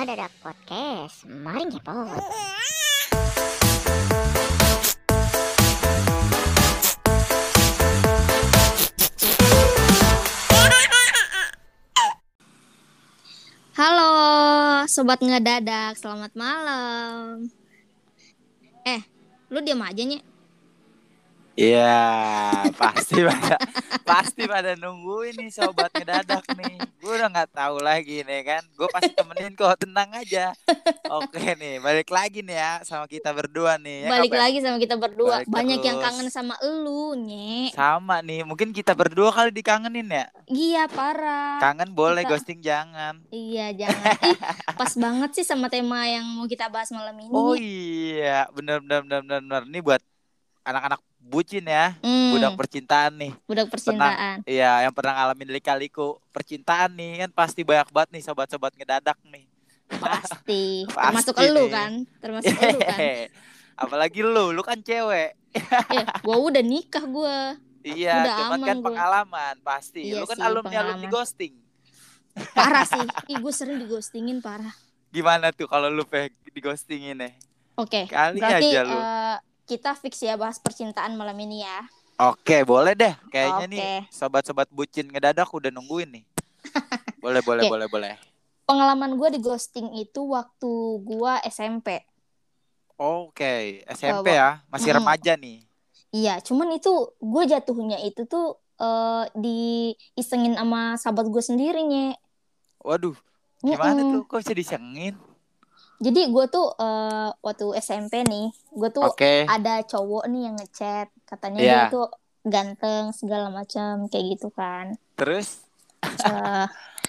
Wadadak Podcast. Mari ngepot. Halo, sobat ngedadak, selamat malam. Eh, lu diam aja nya. Iya, pasti pada pasti pada nungguin nih sobat ngedadak nih. Gue udah nggak tahu lagi nih kan. Gue pasti temenin kok, tenang aja. Oke nih, balik lagi nih ya sama kita berdua nih. Ya, Balik Kabar? lagi sama kita berdua. Balik Banyak yang terus. kangen sama elu, nye. Sama nih, mungkin kita berdua kali dikangenin ya. Iya, parah. Kangen boleh, Kita- ghosting jangan. Iya, jangan. Ih, pas banget sih sama tema yang mau kita bahas malam ini. Oh iya, bener bener bener bener. bener. Ini buat anak-anak bucin ya, Hmm, budak percintaan nih. budak percintaan. Iya, yang pernah ngalamin lika-liku percintaan nih kan pasti banyak banget nih sobat-sobat ngedadak nih. Pasti. Pasti Termasuk elu nih. kan? Termasuk elu kan? Apalagi lu, lu kan cewek. Eh, gua udah nikah gua. Iya, Udah cuman aman kan gua. pengalaman pasti. Iya lu kan sih, alumni alumni pengalaman. ghosting. Parah sih. Ih, gue sering dighostingin parah. Gimana tuh kalau lu di ghostingin nih? Oke, Kali berarti aja lu. eh, kita fix ya bahas percintaan malam ini ya. Oke, boleh deh. Kayaknya Oke. nih sobat-sobat bucin ngedadak udah nungguin nih. boleh, boleh, Oke. boleh, boleh. Pengalaman gue di ghosting itu waktu gue SMP. Oke, SMP ya, masih Mm-mm. remaja nih. Iya, cuman itu gue jatuhnya itu tuh eh diisengin sama sahabat gue sendiri nye. Waduh, gimana Mm-mm. tuh? Kok bisa disengin? Jadi gue tuh eh, waktu SMP nih, gue tuh Oke. ada cowok nih yang ngechat, katanya Iya. dia tuh ganteng segala macam kayak gitu kan. Terus? Eh,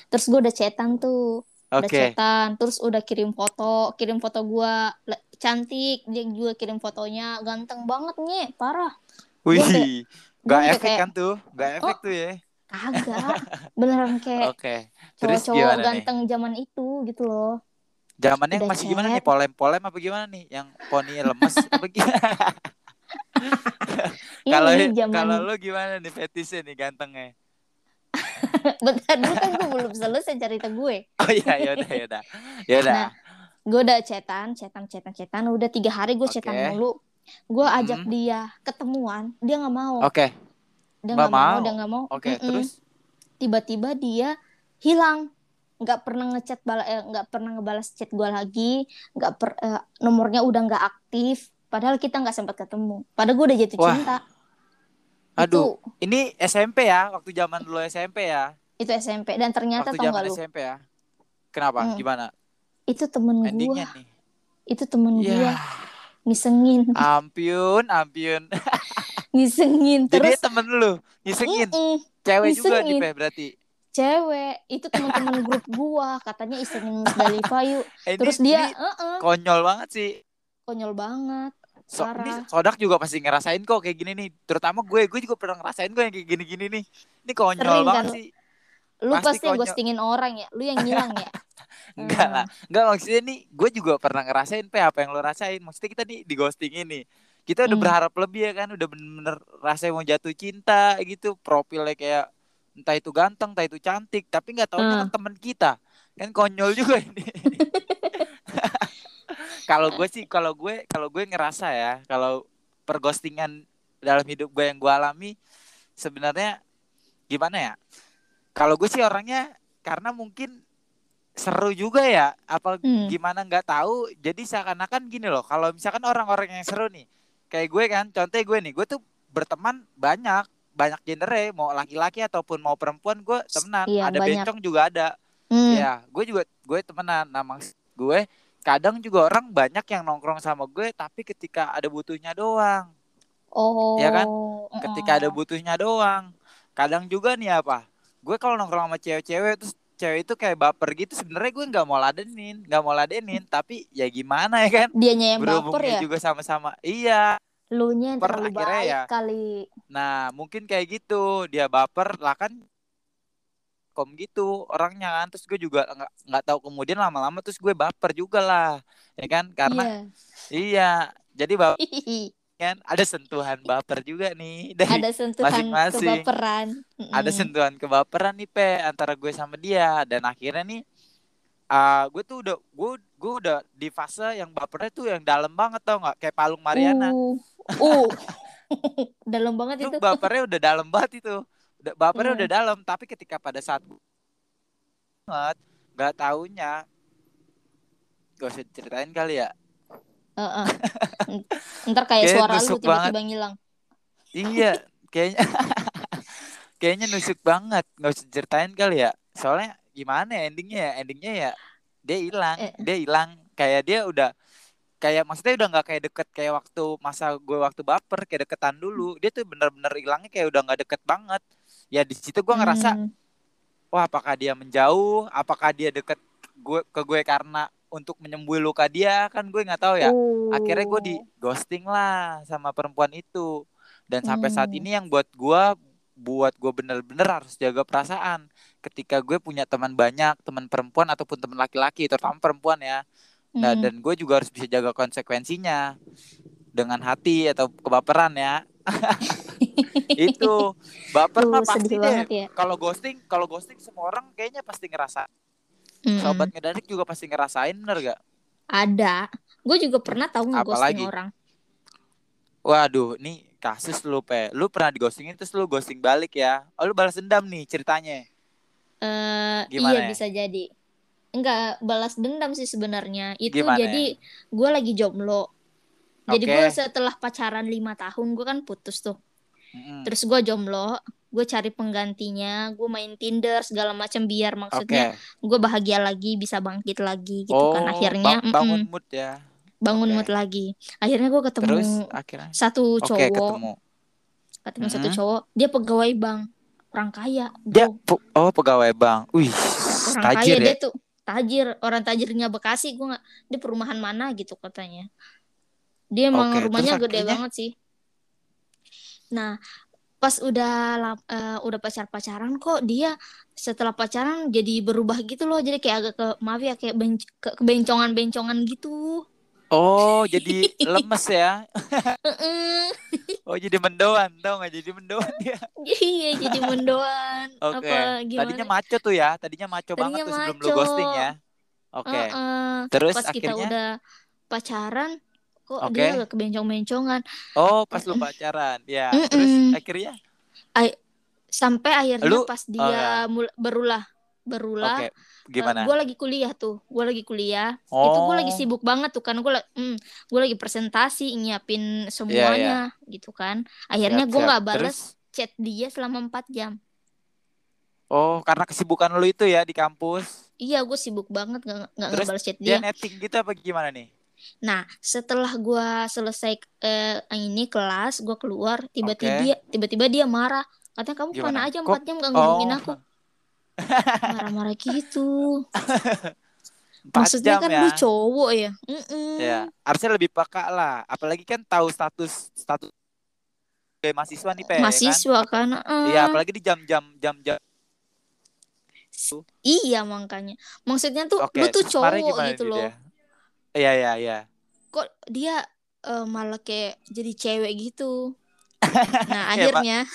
terus gue udah chatan tuh. udah Oke. chatan terus udah kirim foto kirim foto gua Le- cantik dia juga kirim fotonya ganteng banget nih parah Wih, Gua gak udah efek kayak- kan tuh? Gak efek Oh, tuh ya? kagak beneran kayak Oke. Terus cowok-cowok gimana nih? ganteng zaman itu gitu loh Zamannya Udah masih gimana nih? Polem-polem apa gimana nih? Yang poninya lemes apa gimana? Kalau ini zaman kalau lu gimana nih fetisnya nih gantengnya? bentar dulu kan gue belum selesai cerita gue Oh iya, yaudah, yaudah. Yaudah. Nah, gue udah chatan chatan chatan chatan udah tiga hari gue chatan Oke. mulu gue ajak Mhm. dia ketemuan dia nggak mau Oke, dia nggak nggak mau mau. dia nggak mau oke. Mm-mm. Terus? tiba-tiba dia hilang nggak pernah ngechat bala eh, nggak pernah ngebalas chat gue lagi nggak per eh, nomornya udah nggak aktif padahal kita nggak sempat ketemu padahal gue udah jatuh Wah, cinta Aduh, ini SMP ya? Waktu zaman dulu SMP ya? itu itu SMP dan ternyata Waktu tau zaman lu SMP ya? Kenapa? Hmm. Gimana? itu temen gue nih. itu temen gue Ya, ngisengin ampun, ampun. ngisengin Jadi terus temen lu nyisengin. Mm-mm, Cewek juga nih, Nyisengin. Pe, berarti. Cewek itu teman-teman grup gua katanya Miss Dalifa yuk Eh, ini- terus dia ini "Eh-eh, konyol banget sih. konyol banget So, ini Sodak juga pasti ngerasain kok kayak gini nih. Terutama gue, gue juga pernah ngerasain kok yang kayak gini-gini nih. Ini konyol Sering banget kan? sih. lu Pasti pasti yang ghostingin orang ya lu yang ngilang ya Enggak Hmm. lah. Enggak maksudnya nih, gue juga pernah ngerasain pe apa yang lo rasain. Maksudnya kita nih di ghosting ini. Kita udah Hmm. berharap lebih ya kan, udah bener-bener rasanya mau jatuh cinta gitu. Profilnya kayak entah itu ganteng, entah itu cantik, tapi nggak taunya Hmm. kan teman kita. Kan konyol juga ini. kalau gue sih, kalau gue, kalau gue ngerasa ya, kalau perghostingan dalam hidup gue yang gue alami sebenarnya gimana ya? Kalau gue sih orangnya karena mungkin seru juga ya apa Hmm. gimana nggak tahu jadi seakan-akan gini loh kalau misalkan orang-orang yang seru nih kayak gue kan contohnya gue nih gue tuh berteman banyak banyak genre mau laki-laki ataupun mau perempuan gue temenan Iya, ada banyak. bencong juga ada Hmm. ya gue juga gue temenan nah maksud gue kadang juga orang banyak yang nongkrong sama gue tapi ketika ada butuhnya doang Oh. Ya kan? ketika ada butuhnya doang kadang juga nih apa gue kalau nongkrong sama cewek-cewek terus cewek itu kayak baper gitu sebenarnya gue nggak mau ladenin nggak mau ladenin tapi ya gimana ya kan Dianya yang baper dia ya. juga sama-sama iya Lu nya yang terlalu baik ya. kali. nah mungkin kayak gitu dia baper lah kan kom gitu orangnya kan terus gue juga nggak nggak tahu kemudian lama-lama terus gue baper juga lah ya kan karena iya jadi baper kan ada sentuhan baper juga nih dari ada sentuhan masing-masing. kebaperan. ada Mm-mm. sentuhan kebaperan nih pe antara gue sama dia dan akhirnya nih ah gue tuh udah gue gue udah di fase yang bapernya tuh yang dalam banget tau nggak kayak palung Mariana Uh, uh. dalam banget itu itu. bapernya udah dalam banget itu udah bapernya Hmm. udah dalam tapi ketika pada saat banget nggak taunya gak usah ceritain kali ya Heeh. Ntar kayak suara lu nusuk tiba-tiba ngilang. iya kayaknya kayaknya nusuk banget nggak usah ceritain kali ya soalnya gimana ya endingnya ya endingnya ya dia hilang Eh. dia hilang kayak dia udah kayak maksudnya udah nggak kayak deket kayak waktu masa gue waktu baper kayak deketan dulu dia tuh bener-bener hilangnya kayak udah nggak deket banget ya di situ gue ngerasa Hmm. wah apakah dia menjauh apakah dia deket gue ke gue karena untuk menyembuhi luka dia kan gue nggak tahu ya Uh. akhirnya gue di ghosting lah sama perempuan itu dan sampai saat Hmm. ini yang buat gue buat gue bener-bener harus jaga perasaan ketika gue punya teman banyak teman perempuan ataupun teman laki-laki terutama perempuan ya nah Hmm. dan gue juga harus bisa jaga konsekuensinya dengan hati atau kebaperan ya itu baper Duh, mah pasti deh ya. kalau ghosting kalau ghosting semua orang kayaknya pasti ngerasa Mm-mm. sobat ngedadik juga pasti ngerasain bener gak Ada. Gue juga pernah tahu ngeghosting orang. Waduh, nih kasus lu pe. Lu pernah digostingin terus lu ghosting balik ya. Oh, lu balas dendam nih ceritanya. Eh Gimana iya ya? bisa jadi. Enggak balas dendam sih sebenarnya. Itu Gimana jadi gue lagi jomblo. Jadi Oke. gue setelah pacaran lima tahun gue kan putus tuh. Mm-mm. Terus gue jomblo. Gue cari penggantinya. Gue main Tinder segala macam biar maksudnya gue bahagia lagi bisa bangkit lagi gitu Oh, kan. Akhirnya bang- bangun mm-mm, mood ya. bangun oke. mood lagi. Akhirnya gue ketemu Terus akhirnya satu cowok. ketemu. Ketemu satu Mm-mm. cowok. Dia pegawai bank. Orang kaya. Dia oh pegawai bank. Wih, orang tajir kaya ya. dia tuh tajir orang tajirnya Bekasi gue nggak dia perumahan mana? gitu katanya. Dia emang Oke, rumahnya gede akhirnya? banget sih. Nah pas udah eh, udah pacar pacaran kok dia setelah pacaran jadi berubah gitu loh. Jadi kayak agak ke maaf ya kayak benc ke kebencongan bencongan gitu Oh, jadi lemes ya. Heeh. Oh, jadi mendoan. Tau gak jadi mendoan dia. iya jadi mendoan Oke. apa gimana Tadinya maco tuh ya. Tadinya maco Tadinya banget tuh sebelum lu maco. ghosting ya. Oke. Heeh. Terus pas kita akhirnya udah pacaran kok Oke. dia agak kebencong-bencongan Oh, pas lu pacaran. Ya, terus akhirnya sampai akhirnya Lu- pas oh, dia ya. mul- berulah berulah Oke. Gimana? gue lagi kuliah tuh gue lagi kuliah itu gue lagi Oh. sibuk banget tuh kan gue gue lagi presentasi nyiapin semuanya gitu kan akhirnya gue nggak bales Terus? chat dia selama 4 jam Oh, karena kesibukan lu itu ya di kampus. iya gue sibuk banget nggak nggak ngebales chat Dia dia netting gitu apa gimana nih? nah setelah gue selesai eh, ini kelas gue keluar tiba-tiba Oke. dia tiba-tiba dia marah katanya kamu Gimana? mana aja empat jam gak ngomongin Oh. aku marah-marah gitu Maksudnya jam kan ya. lu cowok ya. Mm-mm. Ya, harusnya lebih peka lah. Apalagi kan tahu status status sebagai mahasiswa nih, Pe, ya kan? Mahasiswa kan. Iya, apalagi di jam-jam jam-jam. Iya makanya. Maksudnya tuh Oke, lu tuh cowok gitu loh. Iya, iya, iya. Kok dia eh, malah kayak jadi cewek gitu. Nah, akhirnya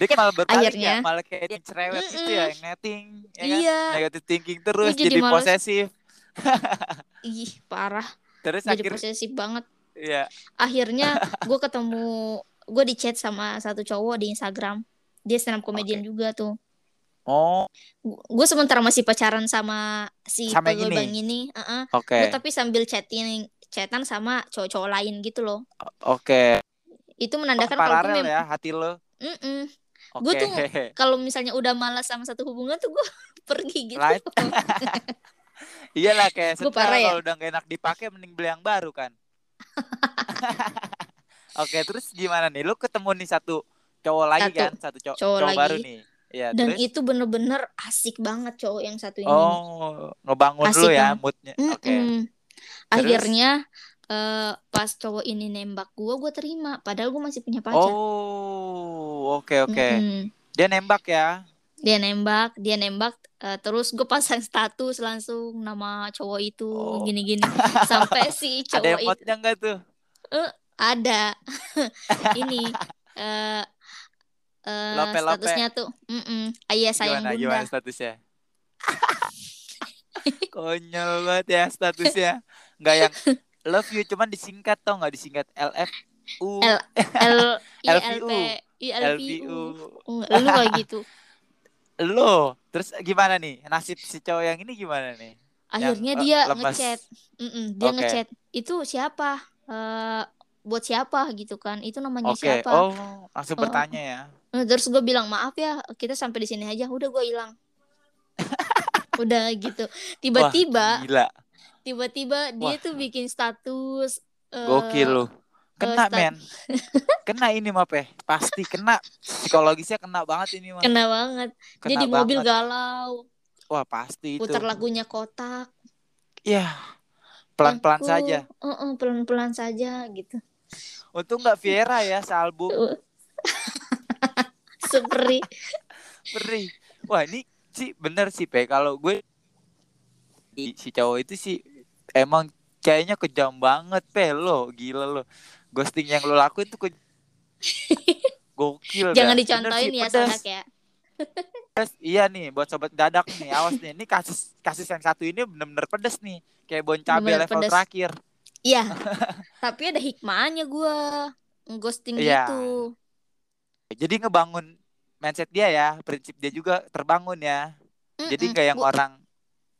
Dia kan malah berbalik Akhirnya. ya, malah kayak dia cerewet gitu Mm-mm. ya, yang netting, ya kan? Iya. Negative thinking terus, jadi jadi, males. posesif. ih parah, Terus jadi akhirnya, posesif banget. ya, Akhirnya gue ketemu gue di chat sama satu cowok di Instagram. Dia stand up comedian juga tuh. oh, Gue sementara masih pacaran sama si Sama pegawai ini? bank ini. Heeh. oke, Gue tapi sambil chatting chatan sama cowok-cowok lain gitu loh. oke. Itu menandakan kalau gue mem- ya hati lo. Mm-mm. Oke. Gua tuh kalau misalnya udah malas sama satu hubungan tuh gue pergi gitu. Right. Iyalah kayak Gua setel parah ya. kalau udah gak enak dipakai mending beli yang baru kan. Oke, terus gimana nih? Lu ketemu nih satu cowok lagi Satu kan, satu cow- cowok cowok, lagi. baru nih. Iya, Dan terus itu bener-bener asik banget cowok yang satu ini. oh, ngebangun Asik dulu ya kan? moodnya. Oke. Akhirnya eh, pas cowok ini nembak gue, gue terima. Padahal gue masih punya pacar. Oh, oke oke. Mm-mm. Dia nembak ya. Dia nembak, dia nembak. eh, terus gue pasang status langsung nama cowok itu Oh. gini-gini. Sampai si Ada cowok itu emotnya enggak tuh? ada. ini eh eh, Lope-lope. statusnya tuh, mm ayah sayang Gimana bunda. gimana statusnya? Konyol banget ya statusnya. Nggak yang love you cuman disingkat tau nggak disingkat LF U L L I L LVU. P I L LVU. U. Lu kayak gitu. Lo terus gimana nih nasib si cowok yang ini gimana nih? Akhirnya eh, dia lemes. ngechat. Dia ngechat. Itu siapa? Eh buat siapa gitu kan? Itu namanya Oke, siapa? oh langsung Oh. bertanya ya. Nah, Terus gue bilang maaf ya, kita sampai di sini aja. Udah gue hilang. Udah gitu. Tiba-tiba, Wah, gila, tiba-tiba dia Wah. tuh bikin status. eh, gokil lu. Kena stat- men, kena ini mah peh, pasti kena psikologisnya kena banget ini mah. Kena banget. dia Kena di mobil banget. galau. Wah pasti itu. Putar lagunya kotak. Ya, pelan-pelan Aku, saja. "Uh-uh, pelan-pelan saja gitu. Untung nggak Viera ya sealbum Seperti Perih. Wah ini sih bener sih pe. Kalau gue si cowok itu sih emang kayaknya kejam banget pe lo, gila lo. Ghosting yang lo lakuin tuh ke gokil. jangan dah. dicontohin ya sih, pedas. Sadak ya. Iya nih buat sobat dadak nih, awas nih. Ini kasus kasus yang satu ini bener-bener pedes nih. Kayak bon cabe level pedes. terakhir. Iya. Tapi ada hikmahnya gua ghosting Iya. gitu. Jadi ngebangun mindset dia ya, prinsip dia juga terbangun ya. Jadi Mm-mm. nggak yang Gua- orang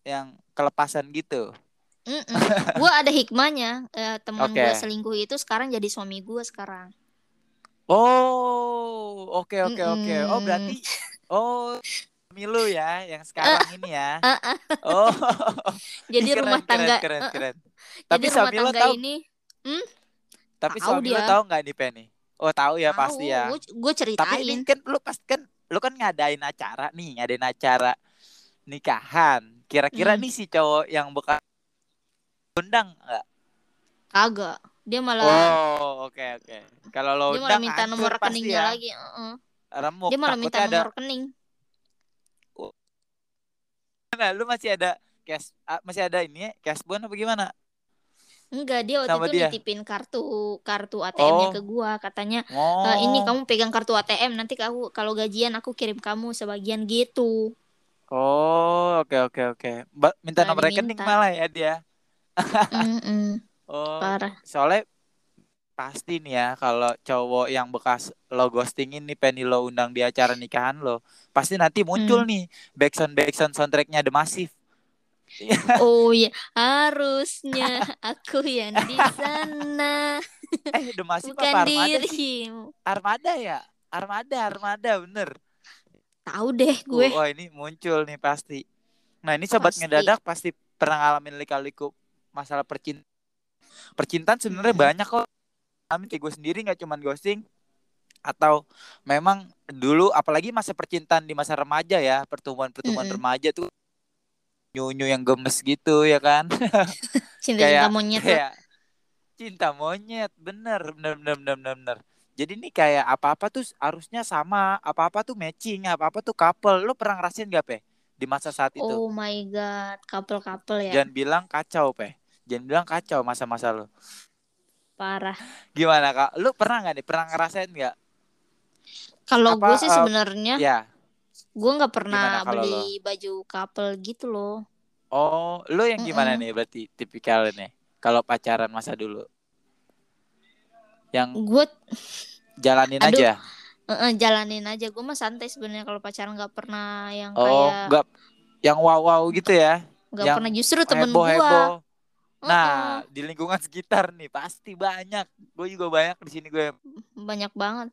yang kelepasan gitu. Mm-mm. Gua ada hikmahnya. Eh, teman Oke. gua selingkuh itu sekarang jadi suami gua sekarang. Oh, oke oke oke. Oh berarti oh Milu ya yang sekarang ini ya. Ah, ah. Oh. Jadi keren, rumah keren, tangga. keren keren. jadi Tapi rumah suami lo tangga tahu, ini tapi tahu suami lo dia. tahu nggak nih Penny? Oh tahu ya pasti ya. Gue gue Tapi ceritain. ini kan lu pas kan lu kan ngadain acara nih, ngadain acara nikahan. Kira-kira Hmm. nih si cowok yang bekas undang nggak? Kagak. Dia malah Oh, oke oke. Kalau lo dia malah undang minta nomor rekeningnya ya. lagi. Heeh. Remuk. Dia malah Takutnya minta ada nomor rekening. Nah, lu masih ada cash ah, masih ada ini ya, cash bond apa gimana? Enggak, dia waktu Sama itu dia? nitipin kartu kartu ATM-nya Oh. ke gua, katanya Oh. "Eh, ini kamu pegang kartu ATM nanti kamu kalau gajian aku kirim kamu sebagian gitu. Oh, oke oke oke. Mbak minta Malah nomor rekening malah ya dia. Mm-mm, Oh, parah. soalnya pasti nih ya kalau cowok yang bekas lo ghostingin nih penny lo undang di acara nikahan lo, pasti nanti muncul Hmm. nih backsound backsound soundtracknya The Massive. Oh iya, harusnya aku yang di sana, Eh, The Massive bukan apa Armada sih? Armada ya? Armada, Armada bener. Tahu deh gue. Wah ini muncul nih pasti. Nah ini sobat Pasti. ngedadak pasti pernah ngalamin lika-liku masalah percintaan. Percintaan sebenarnya Mm-mm. banyak kok. Amin kayak gue sendiri nggak cuman ghosting atau memang dulu apalagi masa percintaan di masa remaja ya pertumbuhan-pertumbuhan Mm-mm. remaja tuh nyunyu yang gemes gitu ya kan Cinta-cinta kayak- monyet lo. kayak cinta monyet bener bener bener bener bener, bener. jadi nih kayak apa-apa tuh harusnya sama apa-apa tuh matching apa-apa tuh couple lo pernah ngerasain gak pe di masa saat itu Oh my god, couple-couple ya. jangan bilang kacau pe jangan bilang kacau masa-masa lo Parah. gimana kak? Lo pernah nggak nih? Pernah ngerasain nggak? Kalau gue sih eh, sebenarnya ya. gue nggak pernah beli baju couple gitu loh. oh lo yang gimana Mm-mm. nih berarti tipikal nih kalau pacaran masa dulu? Yang Gue jalanin Aduh, aja. Jalanin aja. Gue mah santai sebenarnya kalau pacaran nggak pernah yang oh kayak nggak yang wow wow gitu ya? Nggak pernah. Justru temen gue. Nah, di lingkungan sekitar nih pasti banyak. Gue juga banyak di sini gue banyak banget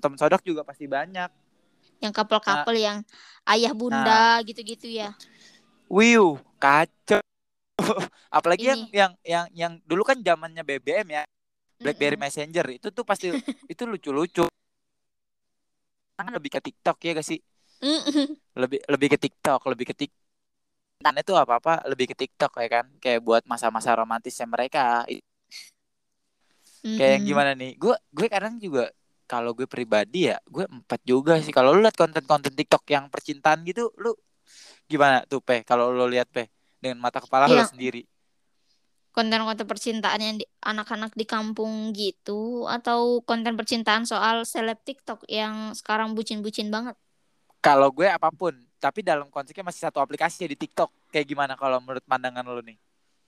teman sodok juga pasti banyak. yang couple-couple Nah. yang ayah bunda gitu-gitu ya. Wiu, kacau. Apalagi yang Ini. yang yang yang dulu kan zamannya BBM ya, BlackBerry Mm-mm. Messenger itu tuh pasti itu lucu-lucu. Kan lebih ke TikTok ya gak sih? Lebih lebih ke TikTok, lebih ke TikTok. Karena itu apa-apa lebih ke TikTok ya kan, kayak buat masa-masa romantisnya mereka. Kayak yang gimana nih? Gue gue kadang juga kalau gue pribadi ya, gue empat juga sih. Kalau lu lihat konten-konten TikTok yang percintaan gitu, lu gimana tuh pe? Kalau lu lihat pe dengan mata kepala lu Iya. sendiri. konten-konten percintaan yang di, anak-anak di kampung gitu atau konten percintaan soal seleb TikTok yang sekarang bucin-bucin banget. Kalau gue apa pun, tapi dalam konteksnya masih satu aplikasi ya di TikTok. Kayak gimana kalau menurut pandangan lu nih?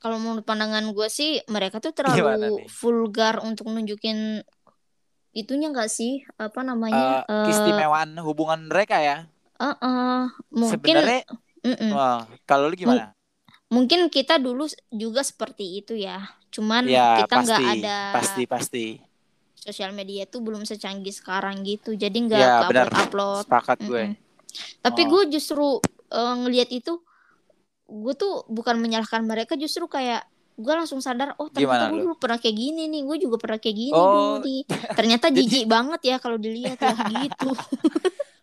Kalau menurut pandangan gue sih mereka tuh terlalu vulgar untuk nunjukin itunya nggak sih apa namanya? Eh, Eh, keistimewaan hubungan mereka ya. eh-eh. mungkin Sebenarnya, mm-mm. wah, kalau lu gimana? mungkin kita dulu juga seperti itu ya. Cuman Ya kita nggak ada pasti, pasti. sosial media tuh belum secanggih sekarang gitu. Jadi nggak Ya benar, upload-upload. sepakat gue. Tapi Oh. gue justru eh, ngelihat itu, gue tuh bukan menyalahkan mereka, justru kayak gue langsung sadar, oh ternyata gue dulu pernah kayak gini nih, gue juga pernah kayak gini Oh, dulu nih. Ternyata jijik banget ya kalau dilihat ya gitu.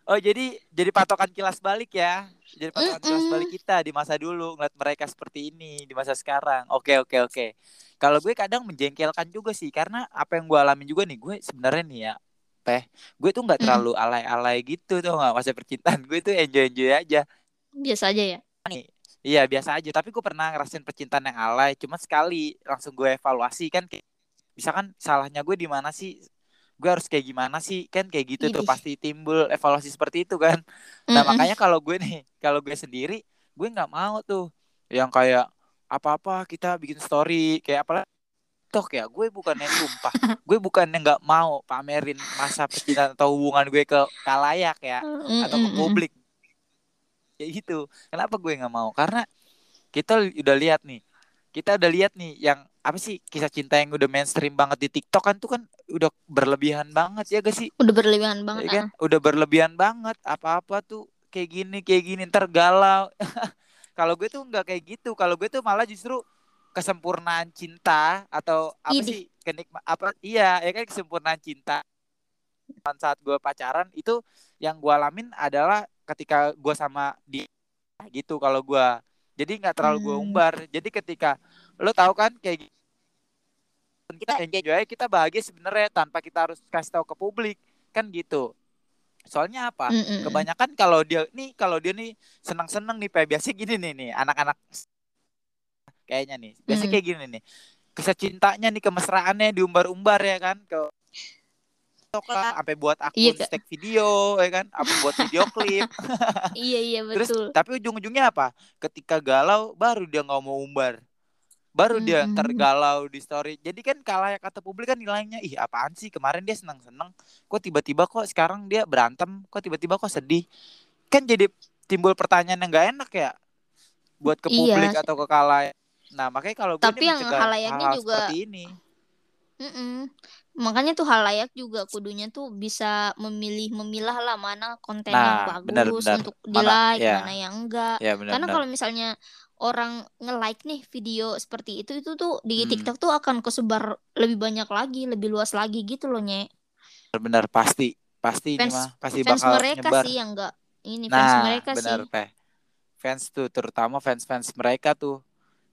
Oh jadi jadi patokan kilas balik ya. Jadi patokan kilas Mm-mm. balik kita di masa dulu ngeliat mereka seperti ini di masa sekarang. Oke oke oke. Kalau gue kadang menjengkelkan juga sih karena apa yang gue alamin juga nih gue sebenarnya nih ya teh gue tuh nggak terlalu alay-alay gitu tuh nggak masa percintaan gue tuh enjoy enjoy aja. Biasa aja ya. Iya biasa aja. Tapi gue pernah ngerasain percintaan yang alay cuma sekali langsung gue evaluasi kan. kayak- Misalkan salahnya gue di mana sih? Gue harus kayak gimana sih? Kan kayak gitu tuh Idih. pasti timbul evaluasi seperti itu kan. Nah Mm-mm. makanya kalau gue nih, kalau gue sendiri, gue nggak mau tuh yang kayak apa-apa kita bikin story kayak apa TikTok ya. Gue bukannya sumpah, gue bukannya nggak mau pamerin masa percintaan atau hubungan gue ke kalayak ya atau ke publik. Kayak gitu. Kenapa gue nggak mau? Karena kita udah lihat nih, kita udah lihat nih yang apa sih kisah cinta yang udah mainstream banget di TikTok kan tuh kan udah berlebihan banget ya gak sih? Udah berlebihan Ya banget. kan ah. udah berlebihan banget apa-apa tuh kayak gini kayak gini ntar galau kalau gue tuh nggak kayak gitu kalau gue tuh malah justru kesempurnaan cinta atau apa Idih. sih kenikma apa iya ya kan kesempurnaan cinta saat gue pacaran itu yang gue alamin adalah ketika gue sama dia gitu kalau gue jadi nggak terlalu gue Hmm. umbar jadi ketika lo tahu kan kayak gitu kita enjoy aja, kita bahagia sebenarnya tanpa kita harus kasih tahu ke publik kan gitu soalnya apa Mm-mm. kebanyakan kalau dia nih kalau dia nih senang-senang nih Pe. biasanya gini nih nih anak-anak kayaknya nih. Biasanya Mm. kayak gini nih. Kisah cintanya nih kemesraannya diumbar-umbar ya kan ke TikTok lah, sampai buat akun Iya, stack video ya kan apa buat video klip. Iya iya terus betul. tapi ujung-ujungnya apa? Ketika galau baru dia nggak mau umbar. Baru dia Mm-mm. ntar galau di story. Jadi kan kalau kata publik kan nilainya ih apaan sih? Kemarin dia senang-senang kok tiba-tiba kok sekarang dia berantem? Kok tiba-tiba kok sedih? Kan jadi timbul pertanyaan yang nggak enak ya buat ke Iya. publik atau ke kalayak nah makanya kalau gue Tapi yang halayaknya hal-hal juga- seperti ini Mm-mm. Makanya tuh hal layak juga kudunya tuh bisa memilih memilah lah mana konten yang Nah, bagus benar-benar. untuk di Mana- like, ya. mana yang enggak. ya Karena benar-benar kalau misalnya orang nge-like nih video seperti itu itu tuh di Hmm. TikTok tuh akan kesebar lebih banyak lagi, lebih luas lagi gitu loh, Nye. benar pasti pasti ini Fans- mah pasti Fans bakal mereka nyebar sih yang enggak ini fans Nah, mereka benar, sih. Peh. Fans tuh, terutama fans-fans mereka tuh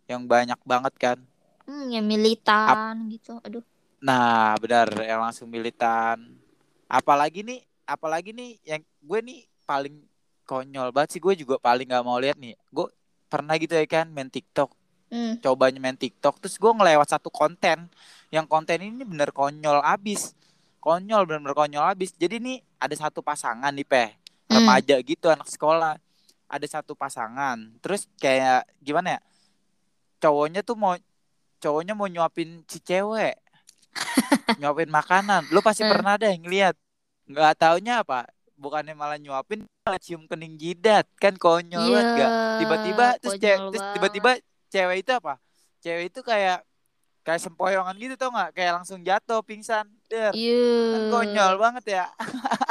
yang banyak banget kan. Hmm, yang militan gitu. Aduh. Nah, benar, yang langsung militan. Apalagi nih, apalagi nih yang gue nih paling konyol banget sih gue juga paling nggak mau lihat nih. Gue pernah gitu ya kan main TikTok, Hmm. cobanya main TikTok, terus gue ngelewat satu konten, yang konten ini bener konyol abis, konyol bener-bener konyol abis. Jadi nih ada satu pasangan nih peh, Hmm. remaja gitu anak sekolah, ada satu pasangan, terus kayak gimana ya, cowoknya tuh mau cowoknya mau nyuapin si cewek, nyuapin makanan, lu pasti Hmm. pernah deh ngeliat, nggak taunya apa, bukannya malah nyuapin, malah cium kening jidat, kan konyol Iya, banget gak? tiba-tiba terus cewek terus tiba-tiba cewek itu apa? Cewek itu kayak kayak sempoyongan gitu tau nggak? Kayak langsung jatuh pingsan. Der Iya. kan konyol banget ya.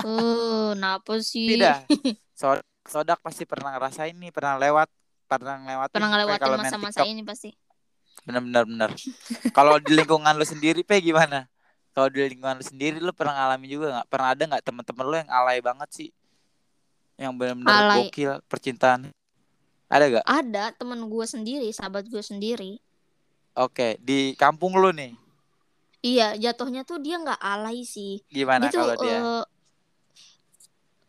Eh, kenapa sih? tidak. So- sodak pasti pernah ngerasain nih pernah lewat pernah ngelewatin Pernah Pe, ngelewatin masa-masa ini pasti. bener-bener bener kalau di lingkungan lu sendiri pe gimana? Kalau di lingkungan lu sendiri lu pernah ngalamin juga nggak? Pernah ada nggak temen-temen lu yang alay banget sih? Yang bener-bener Alay. gokil percintaan? Ada gak Ada temen gue sendiri, sahabat gue sendiri. oke di kampung lu nih? Iya, jatuhnya tuh dia nggak alay sih. gimana Dia tuh kalau dia? eh,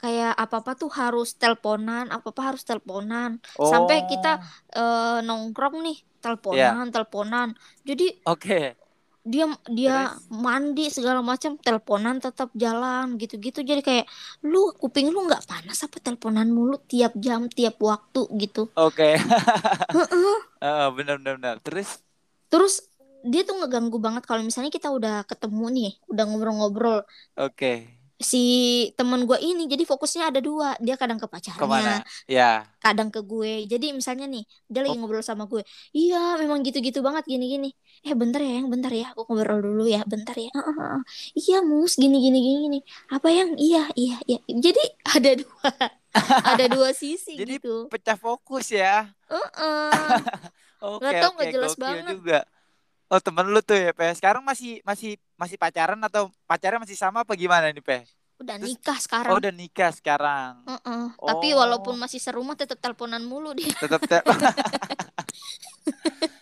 kayak apa-apa tuh harus teleponan, apa-apa harus teleponan. sampai kita- Oh, Eh nongkrong nih, teleponan, teleponan. Jadi Oke. dia dia Terus? mandi segala macam teleponan tetap jalan gitu-gitu jadi kayak lu kuping lu nggak panas apa teleponan mulu tiap jam tiap waktu gitu Oke. Heeh. Heeh, benar benar benar. Terus terus dia tuh ngeganggu banget kalau misalnya kita udah ketemu nih udah ngobrol-ngobrol oke. Si temen gue ini jadi fokusnya ada dua dia kadang ke pacarnya Ke mana? Ya. kadang ke gue jadi misalnya nih dia lagi Oh. ngobrol sama gue iya memang gitu-gitu banget gini-gini eh bentar ya yang bentar ya aku ngobrol dulu ya bentar ya "Ah, ah, ah. iya mus gini gini gini gini apa yang iya iya iya jadi ada dua ada dua sisi Jadi gitu Pecah fokus ya. Heeh. Oke, Nggak tahu, oke, nggak jelas banget. juga. Oh, temen lu tuh ya, Pe. Sekarang masih masih masih pacaran atau pacarnya masih sama apa gimana nih, Pe? udah Terus- nikah Oh, sekarang udah nikah sekarang. Heeh. tapi Oh. walaupun masih serumah tetap teleponan mulu dia Tetap te-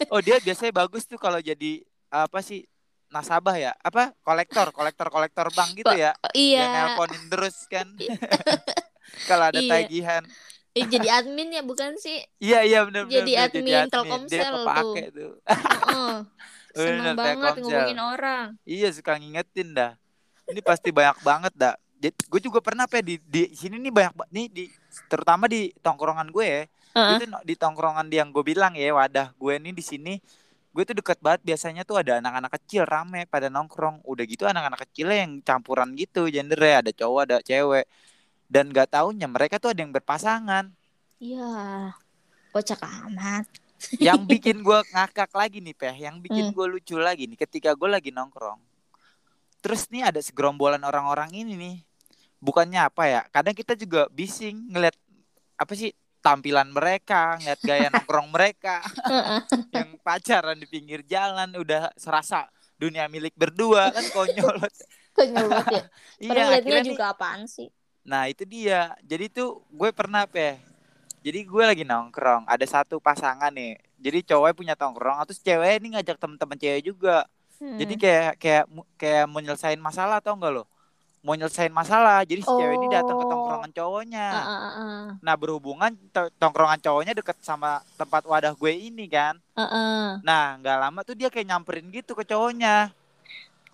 Oh, dia biasanya bagus tuh kalau jadi apa sih? Nasabah ya? Apa? Kolektor, kolektor kolektor bank gitu ya. Yang iya nelponin terus kan. kalau ada Iya. tagihan. Eh, jadi admin ya bukan sih Iya, iya benar benar. Jadi benar, admin Telkomsel Dia tuh. Bener, banget Telkomsel. ngomongin orang Iya suka ngingetin dah. Ini pasti banyak banget dah. Jadi gue juga pernah pe di di sini nih banyak ba- nih di terutama di tongkrongan gue ya. Heeh. Itu di tongkrongan yang gue bilang ya wadah gue nih di sini gue tuh deket banget biasanya tuh ada anak-anak kecil rame pada nongkrong udah gitu anak-anak kecilnya yang campuran gitu gendernya ada cowok ada cewek dan gak taunya mereka tuh ada yang berpasangan Iya, kocak amat. yang bikin gue ngakak lagi nih peh yang bikin Hmm. gue lucu lagi nih ketika gue lagi nongkrong terus nih ada segerombolan orang-orang ini nih bukannya apa ya kadang kita juga bising ngeliat apa sih tampilan mereka ngeliat gaya nongkrong mereka yang pacaran di pinggir jalan udah serasa dunia milik berdua kan konyol Konyol banget ya. iya akhirnya nih juga apaan sih? Nah itu dia. Jadi tuh gue pernah pe. Jadi gue lagi nongkrong. Ada satu pasangan nih. Jadi cowoknya punya tongkrong. Terus cewek ini ngajak temen-temen cewek juga. Hmm. Jadi kayak kayak kayak mau nyelesain masalah atau enggak lo? Mau nyelesain masalah. Jadi si cewek ini datang ke Oh. tongkrongan cowoknya. Ah, ah, ah, Nah berhubungan to- tongkrongan cowoknya deket sama tempat wadah gue ini kan. ah, ah. Nah nggak lama tuh dia kayak nyamperin gitu ke cowoknya.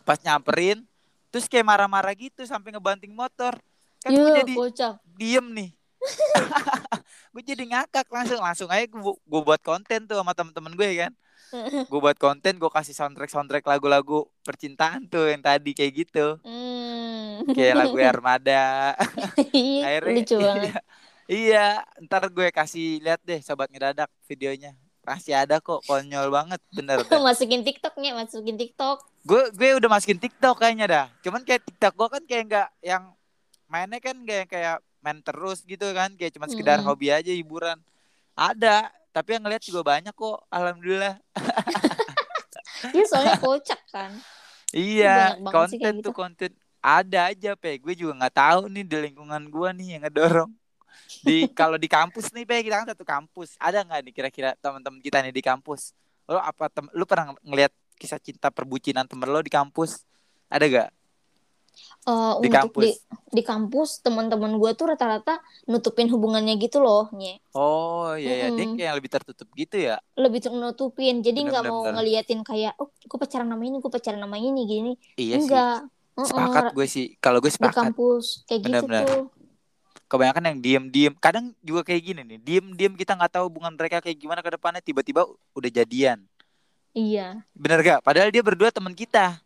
Pas nyamperin, terus kayak marah-marah gitu sampai ngebanting motor. Kan gue jadi kocak. diem nih gue jadi ngakak langsung langsung aja gue, gue buat konten tuh sama temen-temen gue kan gue buat konten gue kasih soundtrack soundtrack lagu-lagu percintaan tuh yang tadi kayak gitu Hmm. kayak lagu Armada Iya, akhirnya lucu banget. iya, iya ntar gue kasih lihat deh sobat ngedadak videonya pasti ada kok konyol banget bener dah. masukin TikToknya, masukin TikTok. gue gue udah masukin TikTok kayaknya dah cuman kayak TikTok gue kan kayak nggak yang mainnya kan kayak kayak main terus gitu kan kayak cuma sekedar Mm-mm. hobi aja hiburan. Ada tapi yang ngeliat juga banyak kok alhamdulillah. Dia soalnya kocak kan. iya konten tuh gitu. konten. Ada aja pe. Gue juga nggak tahu nih di lingkungan gue nih yang ngedorong. Di kalau di kampus nih pe kita kan satu kampus. Ada nggak nih kira-kira teman-teman kita nih di kampus? Lo apa tem lu pernah ngeliat kisah cinta perbucinan temen lo di kampus? Ada gak Eh, Di untuk kampus. di di kampus teman-teman gue tuh rata-rata nutupin hubungannya gitu loh, nye. Oh iya ya, dia Mm-mm. kayak yang lebih tertutup gitu ya. Lebih nutupin, jadi Bener, nggak bener, mau bener. ngeliatin kayak, oh, gue pacaran nama ini, gue pacaran nama ini, gini. Iya sih. Enggak. Heeh, Sepakat gue sih. Kalau gue di sepakat. kampus kayak gitu Bener-bener. tuh. Kebanyakan yang diem-diem. Kadang juga kayak gini nih. Diem-diem kita nggak tahu hubungan mereka kayak gimana ke depannya. Tiba-tiba udah jadian. Iya. Bener gak? Padahal dia berdua teman kita.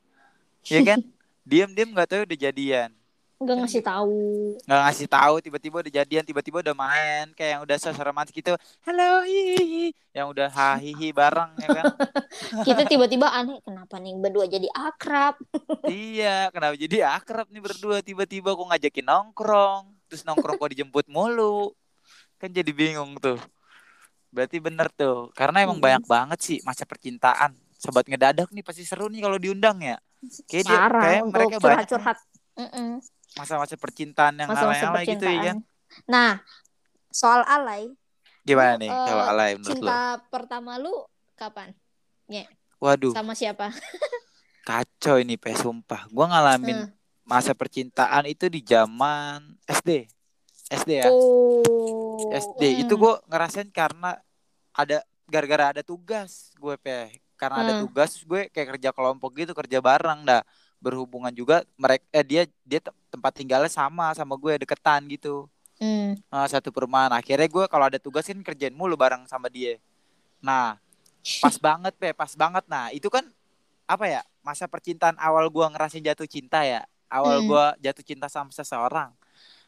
Ya kan? Diem-diem nggak tahu udah jadian. Nggak ngasih tahu. Nggak ngasih tahu. Tiba-tiba udah jadian. Tiba-tiba udah main. Kayak yang udah sosok romantis gitu. Halo hihi. Yang udah hahihi bareng ya kan. Kita tiba-tiba aneh, kenapa nih berdua jadi akrab? iya. Kenapa jadi akrab nih berdua. Tiba-tiba kok ngajakin nongkrong. Terus nongkrong kok dijemput mulu. Kan jadi bingung tuh. Berarti bener tuh. Karena emang Mm. banyak banget sih masa percintaan. Sobat ngedadak nih pasti seru nih kalau diundang ya. Kayak dia, kayak mereka curhat-curhat. Masa-masa percintaan yang alay-alay gitu ya kan. Nah, soal alay, Gimana Lu, nih kalau alay menurut lo? cinta pertama lu kapan? Waduh, Sama siapa? kacau ini pe sumpah. Gua ngalamin Eh. masa percintaan itu di zaman SD. SD ya. Oh. SD itu mm. gue ngerasain karena ada gara-gara ada tugas gue pe karena ada Hmm. tugas terus gue kayak kerja kelompok gitu kerja bareng dah. Berhubungan juga mereka eh, dia dia te- tempat tinggalnya sama sama gue deketan gitu. Hmm. Ah, satu perumahan. Akhirnya gue kalau ada tugas kan kerjain mulu bareng sama dia. Nah pas banget pe pas banget. Nah itu kan apa ya masa percintaan awal gue ngerasain jatuh cinta ya? Awal Hmm. gue jatuh cinta sama seseorang.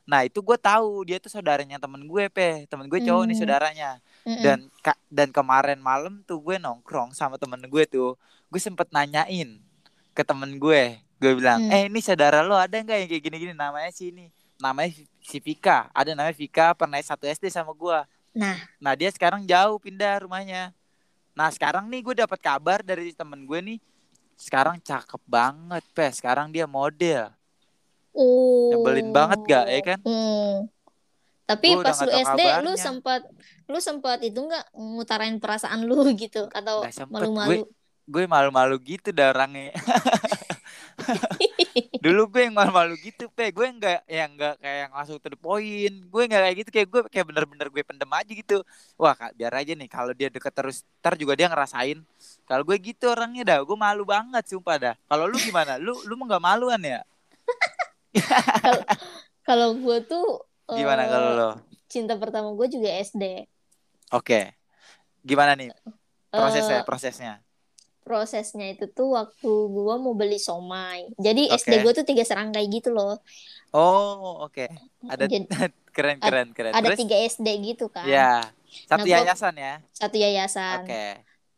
Nah itu gue tahu dia tuh saudaranya temen gue pe. Temen gue cowok nih Hmm. saudaranya Mm-mm. dan ka- dan kemarin malam tuh gue nongkrong sama temen gue tuh gue sempet nanyain ke temen gue gue bilang Hmm. eh ini saudara lo ada nggak yang kayak gini-gini namanya si ini namanya si Vika ada namanya Vika pernah satu SD sama gue Nah. nah dia sekarang jauh pindah rumahnya nah sekarang nih gue dapat kabar dari temen gue nih sekarang cakep banget pe sekarang dia model Oh. Nyebelin banget gak, ya kan? Hmm. Tapi Gua pas lu SD lu kabarnya. sempat lu sempat itu nggak ngutarain perasaan lu gitu atau malu-malu? gue malu-malu gitu dah orangnya. Dulu gue yang malu-malu gitu pe. Gue nggak yang nggak kayak yang langsung to the point. Gue nggak kayak gitu kayak gue kayak bener-bener gue pendem aja gitu. Wah Kak, biar aja nih kalau dia deket terus ntar juga dia ngerasain. Kalau gue gitu orangnya dah gue malu banget sumpah dah. Kalau lu gimana? Lu lu mau nggak maluan ya? Kalau gue tuh gimana eh, kalau lo? cinta pertama gue juga SD. Oke gimana nih prosesnya Eh, prosesnya prosesnya itu tuh waktu gue mau beli somai. Jadi Oke. SD gue tuh tiga serangkai gitu loh. oh oke ada Jadi keren keren keren ada terus tiga SD gitu kan. ya satu Nah, gua- yayasan ya Satu yayasan. oke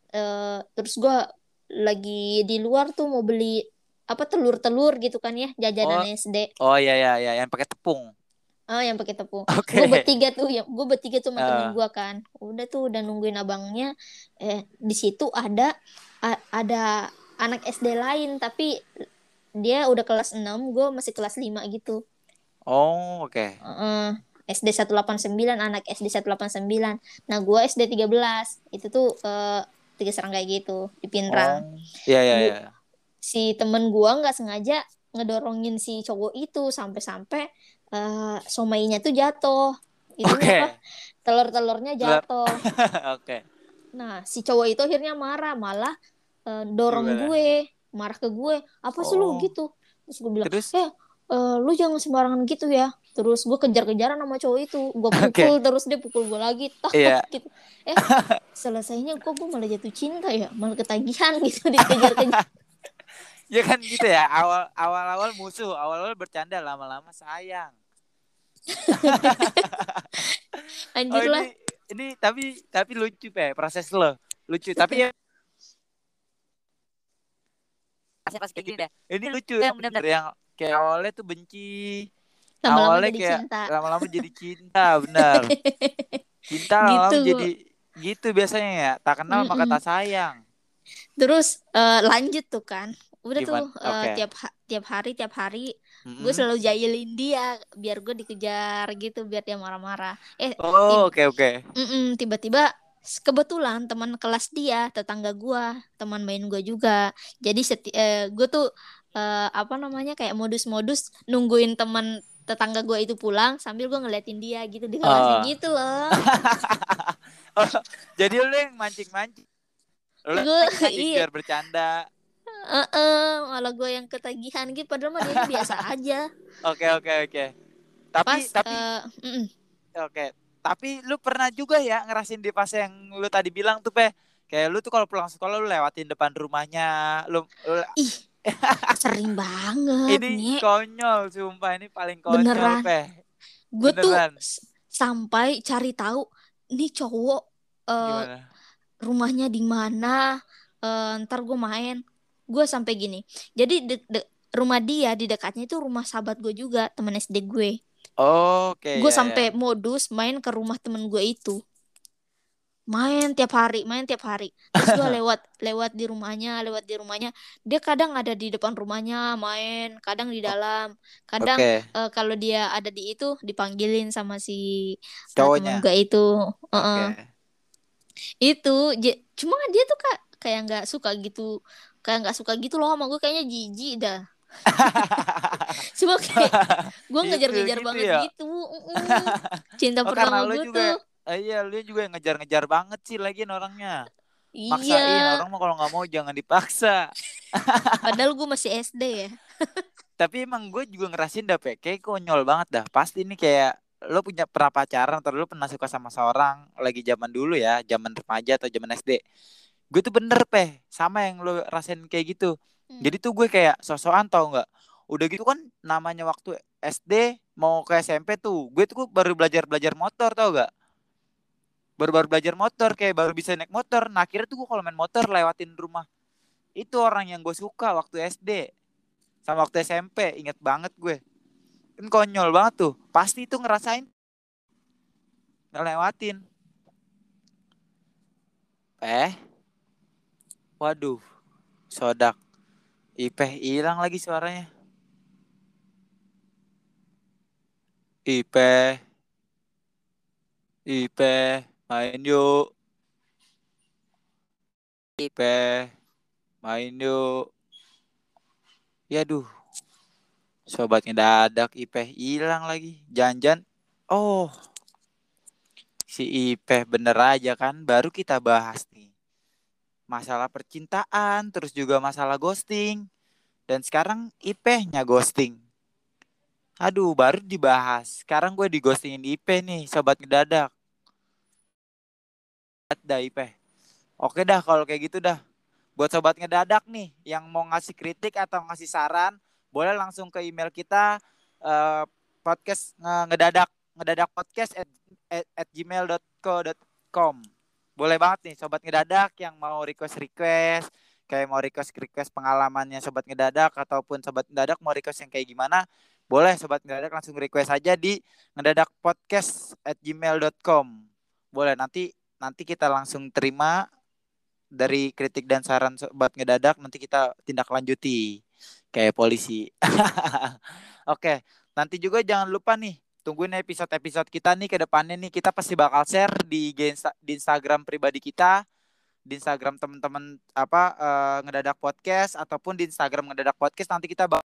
Eh, terus gue lagi di luar tuh mau beli apa telur-telur gitu kan ya jajanan SD. oh iya iya iya yang pakai tepung Oh, yang pakai tepung. oke Gue bertiga tuh, ya, gue bertiga tuh sama Ah. temen gue kan. Udah tuh, udah nungguin abangnya. Eh, di situ ada a- ada anak SD lain, tapi dia udah kelas 6, gue masih kelas 5 gitu. oh oke Heeh. SD 189, anak SD 189. Nah, gue SD 13. Itu tuh eh, tiga serangkai gitu di Pinrang. Oh, iya iya iya. Si temen gue nggak sengaja ngedorongin si cowok itu sampai-sampai eh, somainya tuh jatuh. Itu Oke. apa? Telur-telurnya Telur- jatuh. Oke. Nah, si cowok itu akhirnya marah, malah eh, dorong Gimana? gue, marah ke gue. Apa sih lu Oh. gitu? Terus gue bilang, Terus eh lu jangan sembarangan gitu ya. Terus gue kejar-kejaran sama cowok itu. Gue pukul, terus dia pukul gue lagi. Tak, Iya. gitu. Eh, selesainya kok gue malah jatuh cinta ya. Malah ketagihan gitu, dikejar-kejar. Ya kan gitu ya awal awal awal musuh awal awal bercanda lama lama sayang. Oh Anjir lah. ini ini tapi tapi lucu pe proses lo lucu tapi ya pas kayak gini deh. Ini lucu Yang bener bener-bener. yang kayak awalnya tuh benci Lama-lama awalnya jadi kayak cinta. lama-lama jadi cinta benar cinta lama-lama Gitu. jadi gitu biasanya ya tak kenal maka Mm-mm. tak sayang Terus eh, lanjut tuh kan. Udah Gimana? tuh eh, Oke. tiap ha- tiap hari tiap hari Mm-mm. gue selalu jahilin dia biar gue dikejar gitu biar dia marah-marah. Eh oh oke oke Mm-mm, tiba-tiba kebetulan teman kelas dia, tetangga gua, teman main gua juga. Jadi seti eh, gue tuh eh, apa namanya kayak modus-modus nungguin teman tetangga gua itu pulang sambil gua ngeliatin dia gitu di kelasnya Ah. gitu loh. jadi lu yang mancing-mancing lu mancing iya. biar bercanda Heeh, malah gua yang ketagihan gitu padahal mah dia biasa aja. oke oke oke tapi Pas tapi eh, mm-mm. oke tapi lu pernah juga ya ngerasin di fase yang lu tadi bilang tuh pe kayak lu tuh kalau pulang sekolah lu lewatin depan rumahnya lu, lu ih sering banget ini nih. konyol sumpah ini paling konyol Beneran. pe Gue tuh sampai cari tahu nih cowok eh, gimana rumahnya di mana eh, ntar gue main gue sampai gini. Jadi de- de- rumah dia di dekatnya itu rumah sahabat gue juga teman SD gue. Oh, oke gue ya, sampai ya. modus main ke rumah temen gue itu. Main tiap hari main tiap hari. Terus gue lewat lewat di rumahnya lewat di rumahnya. Dia kadang ada di depan rumahnya main kadang di dalam. Kadang oke. eh, kalau dia ada di itu dipanggilin sama si eh, Cowoknya? temen gue itu oke. Heeh itu j- cuma dia tuh kak kayak nggak suka gitu kayak nggak suka gitu loh sama gue kayaknya jijik dah. Cuma kayak gue Gitu, ngejar-ngejar gitu banget ya? gitu cinta Oh, pertama gue juga tuh. Eh, iya lu juga yang ngejar-ngejar banget sih lagian orangnya. Maksain Iya, orang mah kalau nggak mau jangan dipaksa. Padahal gue masih SD ya. tapi emang gue juga ngerasin dah Pe. kayak konyol banget dah. Pasti ini kayak lo punya pernah pacaran atau lo pernah suka sama seorang lagi zaman dulu ya zaman remaja atau zaman SD gue tuh bener Pe sama yang lo rasain kayak gitu. Hmm. jadi tuh gue kayak sosokan tau nggak? Udah gitu kan namanya waktu SD mau ke SMP tuh gue tuh baru belajar belajar motor tau gak baru-baru belajar motor kayak baru bisa naik motor. Nah akhirnya tuh gue kalau main motor lewatin rumah. Itu orang yang gue suka waktu SD sama waktu SMP inget banget gue. Kan konyol banget tuh. Pasti itu ngerasain. Ngelewatin. Eh waduh sodak. Ipeh hilang lagi suaranya. Ipeh. Ipeh main yuk. Ipeh main yuk. Ya duh sobat ngedadak Ipeh hilang lagi. Jangan oh si Ipeh bener aja kan? Baru kita bahas nih masalah percintaan terus juga masalah ghosting. Dan sekarang Ipehnya ghosting. Aduh baru dibahas. Sekarang gue di ghostingin Ipeh nih sobat ngedadak. Dah Ipeh oke dah kalau kayak gitu dah. Buat sobat ngedadak nih yang mau ngasih kritik atau ngasih saran boleh langsung ke email kita eh, podcast nge- ngedadak ngedadak podcast at, at, at gmail.co.com boleh banget nih sobat ngedadak yang mau request request kayak mau request request pengalamannya sobat ngedadak ataupun sobat ngedadak mau request yang kayak gimana boleh sobat ngedadak langsung request aja di ngedadak podcast at gmail.com boleh nanti nanti kita langsung terima dari kritik dan saran sobat ngedadak nanti kita tindak lanjuti kayak polisi. Oke, nanti juga jangan lupa nih tungguin episode-episode kita nih ke depannya nih kita pasti bakal share di di Instagram pribadi kita, di Instagram teman-teman apa eh, ngedadak podcast ataupun di Instagram ngedadak podcast nanti kita bakal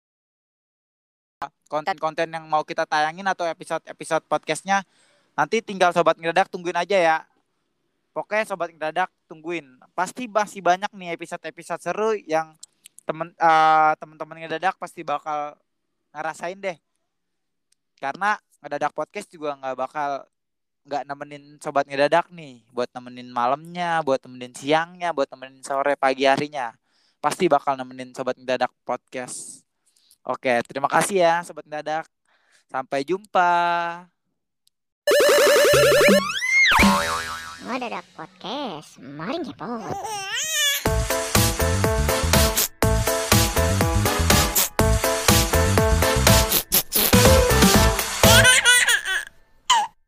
konten-konten yang mau kita tayangin atau episode-episode podcastnya nanti tinggal sobat ngedadak tungguin aja ya. Pokoknya sobat ngedadak tungguin. Pasti masih banyak nih episode-episode seru yang temen eh, teman-teman ngedadak pasti bakal ngerasain deh. Karena ngedadak podcast juga nggak bakal nggak nemenin sobat ngedadak nih, buat nemenin malamnya, buat nemenin siangnya, buat nemenin sore pagi harinya. Pasti bakal nemenin sobat ngedadak podcast. Oke, terima kasih ya sobat ngedadak. Sampai jumpa. Ngedadak podcast. Mari ngepot.